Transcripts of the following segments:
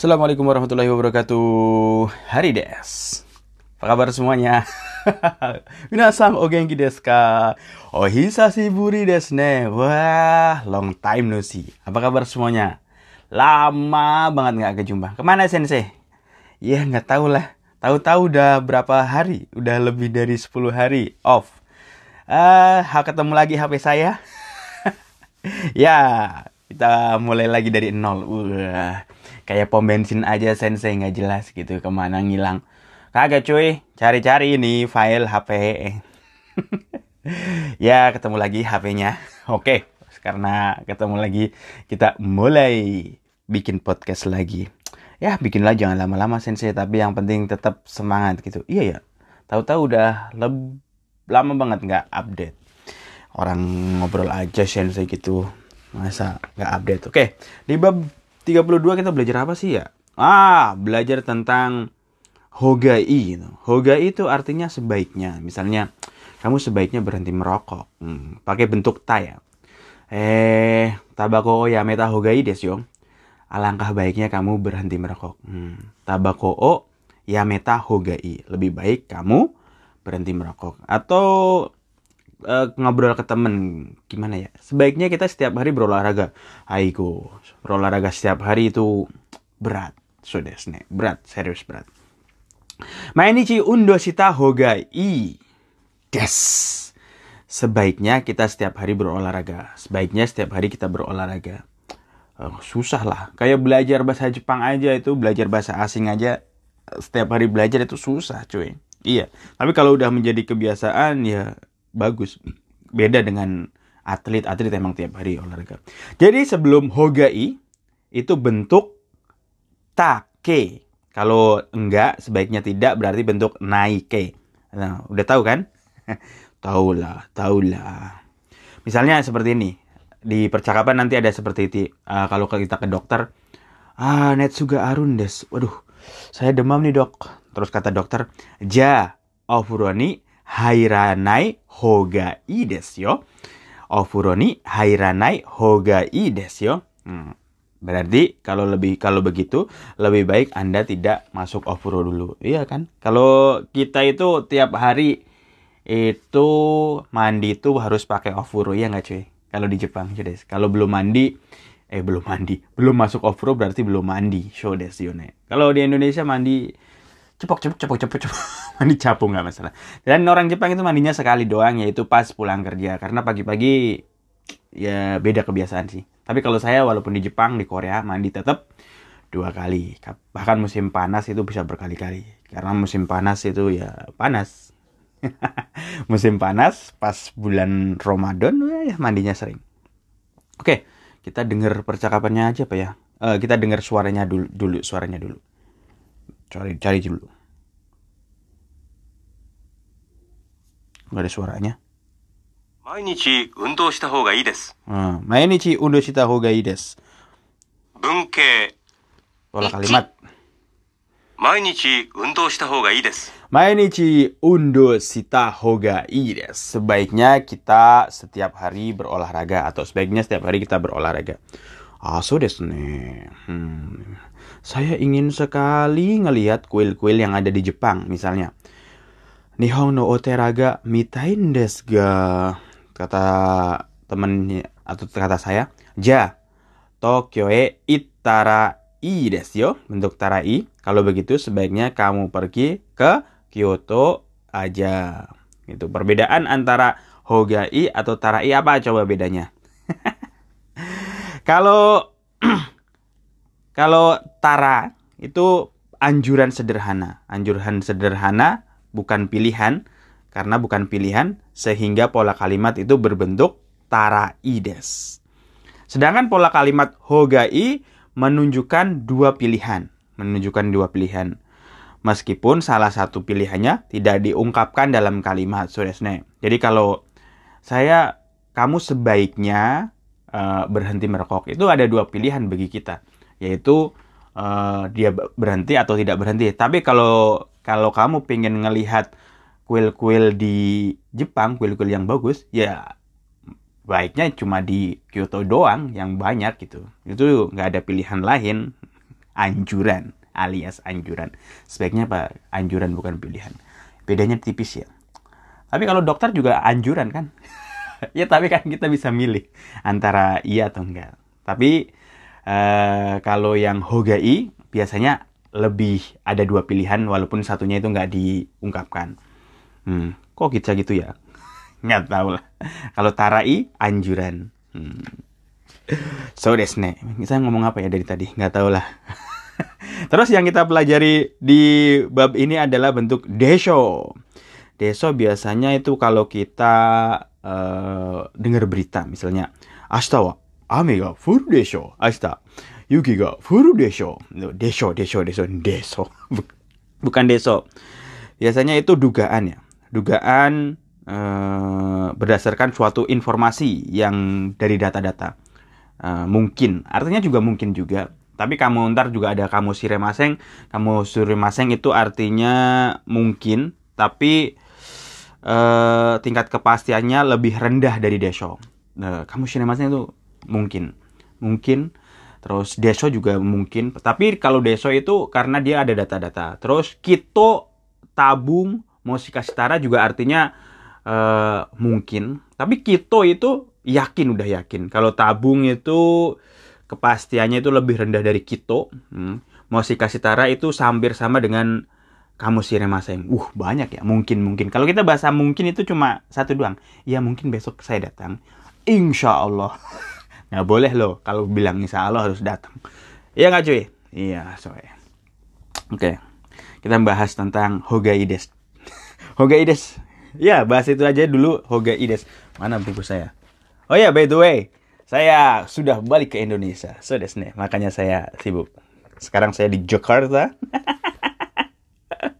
Assalamualaikum warahmatullahi wabarakatuh. Hari des. Apa kabar semuanya? Minasang o genki desu ka? Oh hisashiburi desu ne. Wah, long time no see. Apa kabar semuanya? Lama banget nggak kejumpa. Ke mana sensei? Ya nggak tahu lah. Tahu-tahu udah berapa hari? Udah lebih dari 10 hari off. Ah, uh, ketemu lagi HP saya. ya, kita mulai lagi dari nol. Wah kayak pom bensin aja sensei nggak jelas gitu ke mana ngilang. Kagak cuy. Cari-cari ini file HP ya ketemu lagi HP-nya oke karena ketemu lagi kita mulai bikin podcast lagi. Ya bikin lah jangan lama-lama sensei. Tapi yang penting tetap semangat gitu. Iya ya tahu-tahu udah leb lama banget nggak update. Orang ngobrol aja sensei gitu. Masa nggak update? Oke di bab 32 kita belajar apa sih ya? Ah, belajar tentang hogai. Gitu. Hogai itu artinya sebaiknya. Misalnya, kamu sebaiknya berhenti merokok. Hmm, pakai bentuk ta ya. Eh, tabako ya meta hogai desu yo. Alangkah baiknya kamu berhenti merokok. Hmm, tabako o ya meta hogai. Lebih baik kamu berhenti merokok. Atau uh, ngobrol ke temen gimana ya? Sebaiknya kita setiap hari berolahraga. Aiko berolahraga setiap hari itu berat sudah so berat serius berat. Mainichi undo shita hoga i des. Sebaiknya kita setiap hari berolahraga. Sebaiknya setiap hari kita berolahraga. Uh, susah lah. Kayak belajar bahasa Jepang aja itu belajar bahasa asing aja setiap hari belajar itu susah cuy. Iya tapi kalau udah menjadi kebiasaan ya bagus. Beda dengan atlet-atlet emang tiap hari olahraga. Jadi sebelum hogai itu bentuk take. Kalau enggak sebaiknya tidak berarti bentuk naike. Nah, udah tahu kan? tahu lah. Misalnya seperti ini. Di percakapan nanti ada seperti itu. Uh, kalau kita ke dokter, ah Netsuga Arun des. Waduh, saya demam nih dok. Terus kata dokter, ja, ofuroni hairanai hoga i desu yo. Ofuro ni hairanai hoga i desu yo. Hmm. Berarti kalau lebih kalau begitu lebih baik Anda tidak masuk ofuro dulu. Iya kan? Kalau kita itu tiap hari itu mandi itu harus pakai ofuro ya nggak cuy? Kalau di Jepang, cuy Kalau belum mandi eh belum mandi, belum masuk ofuro berarti belum mandi. Show desu. Kalau di Indonesia mandi cepok cepok cepok cepok cepok mandi capung nggak masalah. Dan orang Jepang itu mandinya sekali doang yaitu pas pulang kerja. Karena pagi-pagi ya beda kebiasaan sih. Tapi kalau saya walaupun di Jepang di Korea mandi tetap dua kali. Bahkan musim panas itu bisa berkali-kali. Karena musim panas itu ya panas. Musim panas pas bulan Ramadan ya mandinya sering. Oke kita dengar percakapannya aja pak ya. Uh, kita dengar suaranya dulu dulu suaranya dulu cari cari dulu nggak ada suaranya 毎日運動した方がいいです。 Hmm, 毎日運動した方がいいです。文系 Pola kalimat. 毎日運動した方がいいです。 Mainichi undo sita hoga ides. Sebaiknya kita setiap hari berolahraga atau sebaiknya setiap hari kita berolahraga. Ah, so desu ne. Hmm. Saya ingin sekali ngelihat kuil-kuil yang ada di Jepang misalnya. Nihon no oteraga mitain desu ga. Kata temen atau kata saya, ja Tokyo e itara i desu yo. Bentuk tarai. Kalau begitu sebaiknya kamu pergi ke Kyoto aja. Itu perbedaan antara hogai atau tarai apa coba bedanya? kalau kalau tara itu anjuran sederhana. Anjuran sederhana bukan pilihan karena bukan pilihan sehingga pola kalimat itu berbentuk taraides. Sedangkan pola kalimat hogai menunjukkan dua pilihan, menunjukkan dua pilihan. Meskipun salah satu pilihannya tidak diungkapkan dalam kalimat suresne. Jadi kalau saya kamu sebaiknya uh, berhenti merokok itu ada dua pilihan bagi kita, yaitu uh, dia berhenti atau tidak berhenti. Tapi kalau kalau kamu pengen ngelihat kuil-kuil di Jepang, kuil-kuil yang bagus, ya baiknya cuma di Kyoto doang yang banyak gitu. Itu nggak ada pilihan lain. Anjuran alias anjuran. Sebaiknya apa? Anjuran bukan pilihan. Bedanya tipis ya. Tapi kalau dokter juga anjuran kan? ya tapi kan kita bisa milih antara iya atau enggak. Tapi eh, kalau yang hogai biasanya lebih ada dua pilihan walaupun satunya itu nggak diungkapkan. Hmm, kok kita gitu ya? Nggak tahu lah. Kalau tarai anjuran. Hmm. So desne. Saya ngomong apa ya dari tadi? Nggak tahu lah. Terus yang kita pelajari di bab ini adalah bentuk desho. Desho biasanya itu kalau kita uh, dengar berita misalnya Ashita wa ame ga furu desho. Ashita yuki ga furu desho. Desho, desho, desho, desho. Bukan deso. Biasanya itu dugaan ya. Dugaan uh, berdasarkan suatu informasi yang dari data-data. Uh, mungkin, artinya juga mungkin juga tapi kamu ntar juga ada kamu siremaseng. Kamu siremaseng itu artinya mungkin, tapi eh, tingkat kepastiannya lebih rendah dari deso. Nah, kamu siremaseng itu mungkin, mungkin. Terus deso juga mungkin. Tapi kalau deso itu karena dia ada data-data. Terus kito tabung mau kasih tara juga artinya eh, mungkin. Tapi kito itu yakin udah yakin. Kalau tabung itu kepastiannya itu lebih rendah dari Kito. Hmm. si Kasitara itu hampir sama dengan kamu sih Remaseng. Uh, banyak ya. Mungkin, mungkin. Kalau kita bahasa mungkin itu cuma satu doang. Ya mungkin besok saya datang. Insya Allah. Nggak boleh loh. Kalau bilang insya Allah harus datang. Iya nggak cuy? Iya, soalnya. Oke. Kita bahas tentang Hogaides. Hogaides. Ya, bahas itu aja dulu Hogaides. Mana buku saya? Oh ya, by the way, saya sudah balik ke Indonesia. So nih, makanya saya sibuk. Sekarang saya di Jakarta.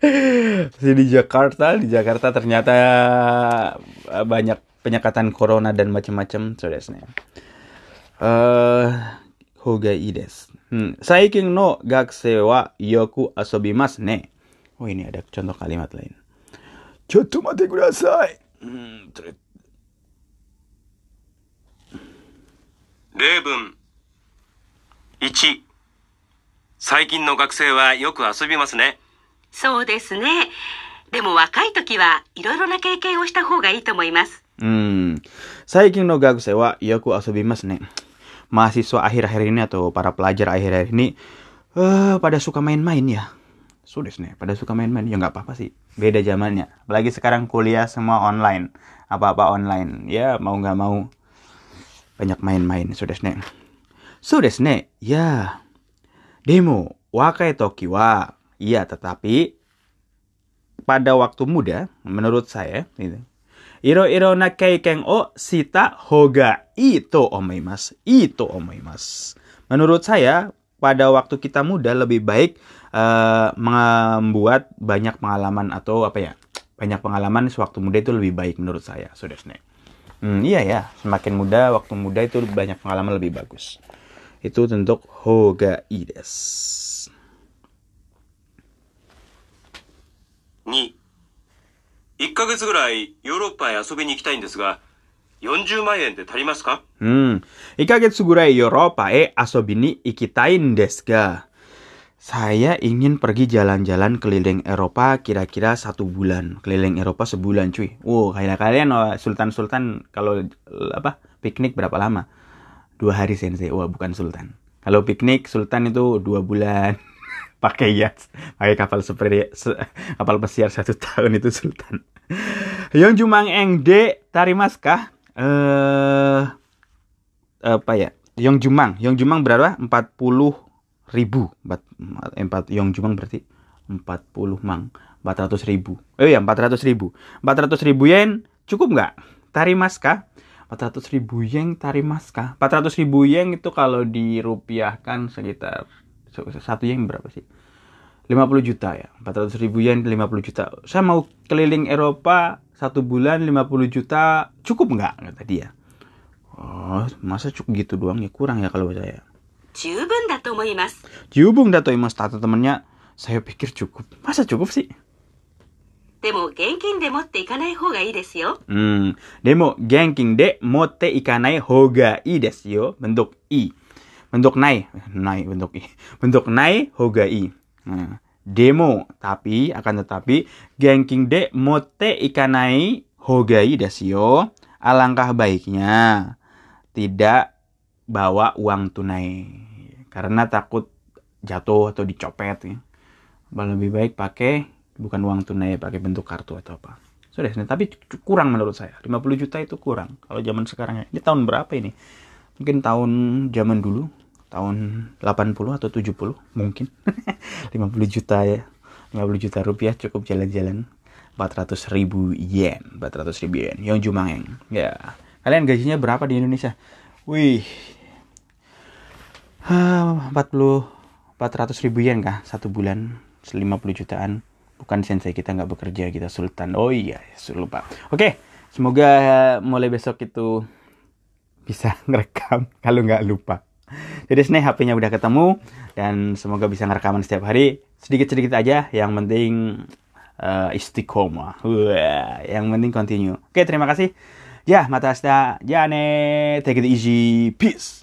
saya di Jakarta, di Jakarta ternyata eh, banyak penyekatan corona dan macam-macam. So あ方がいいです、うん。最近の学生はよく遊びますね。おいね、ちょっと待ってください。うん、例文1最近の学生はよく遊びますね。そうですね。でも若い時はいろいろな経験をした方がいいと思います。うん。最近の学生はよく遊びますね。Mahasiswa akhir-akhir ini atau para pelajar akhir-akhir ini uh, pada suka main-main ya. Sudah nih, pada suka main-main ya nggak apa-apa sih. Beda zamannya. Apalagi sekarang kuliah semua online, apa-apa online. Ya mau nggak mau banyak main-main sudah nih. Sudah nih, ya. Demo, wakai toki wa. Iya, tetapi pada waktu muda, menurut saya, itu. Iro-iro na keiken o sita hoga ito omaimas. Ito omaimas. Menurut saya, pada waktu kita muda lebih baik uh, membuat banyak pengalaman atau apa ya? Banyak pengalaman sewaktu muda itu lebih baik menurut saya. Sudah nih. Hmm, iya ya, semakin muda, waktu muda itu banyak pengalaman lebih bagus. Itu untuk hoga ides. 2. 1ヶ月ぐらいヨーロッパへ遊びに行きたいんですが、40万円で足りますか Hmm, 1ヶ月ぐらいヨーロッパへ遊びに行きたいんですが、saya ingin pergi jalan-jalan keliling Eropa kira-kira satu bulan. Keliling Eropa sebulan cuy. Wow, kayak kalian oh, sultan-sultan kalau apa piknik berapa lama? Dua hari sensei. Wah, bukan sultan. Kalau piknik sultan itu dua bulan. pakai yacht, pakai kapal seperti kapal pesiar satu tahun itu sultan. Yang Jumang Eng De Tarimaskah? Eh apa ya? Yang Jumang, Yang Jumang berapa? 40 ribu empat empat Yong Jumang berarti empat puluh mang empat ratus ribu eh ya empat ratus ribu empat ratus ribu yen cukup nggak tari maska empat ratus ribu yen tari maska empat ratus ribu yen itu kalau dirupiahkan sekitar satu yang berapa sih? 50 juta ya 400 ribu yen 50 juta. Saya mau keliling Eropa satu bulan 50 juta cukup nggak? Kata dia. Oh masa cukup gitu doang ya? Kurang ya kalau saya. Cukup, dato mas. Jubun dato mas. Temannya saya pikir cukup. Masa cukup sih? Demo genkin de motte ikanai hoga i desu yo. Hmm. Demo genkin de motte ikanai hoga i desu yo. Bentuk i bentuk nai. Nai bentuk i. Bentuk nai hogai. Nah, demo. Tapi akan tetapi genking de mote ikanai hogai dasio alangkah baiknya tidak bawa uang tunai. Karena takut jatuh atau dicopet ya. lebih baik pakai bukan uang tunai pakai bentuk kartu atau apa. Sudah tapi kurang menurut saya. 50 juta itu kurang. Kalau zaman sekarang ini tahun berapa ini? Mungkin tahun zaman dulu tahun 80 atau 70 mungkin. 50 juta ya. 50 juta rupiah cukup jalan-jalan. 400 ribu yen. 400 ribu yen. Yang jumangeng. Ya. Kalian gajinya berapa di Indonesia? Wih. 40 400 ribu yen kah? Satu bulan 50 jutaan. Bukan sensei kita nggak bekerja kita sultan. Oh iya lupa. Oke semoga mulai besok itu bisa ngerekam. Kalau nggak lupa jadi sini HP-nya udah ketemu dan semoga bisa ngerekaman setiap hari. Sedikit-sedikit aja yang penting uh, istiqomah. Yang penting continue. Oke terima kasih. Ya mata asta jane take it easy. Peace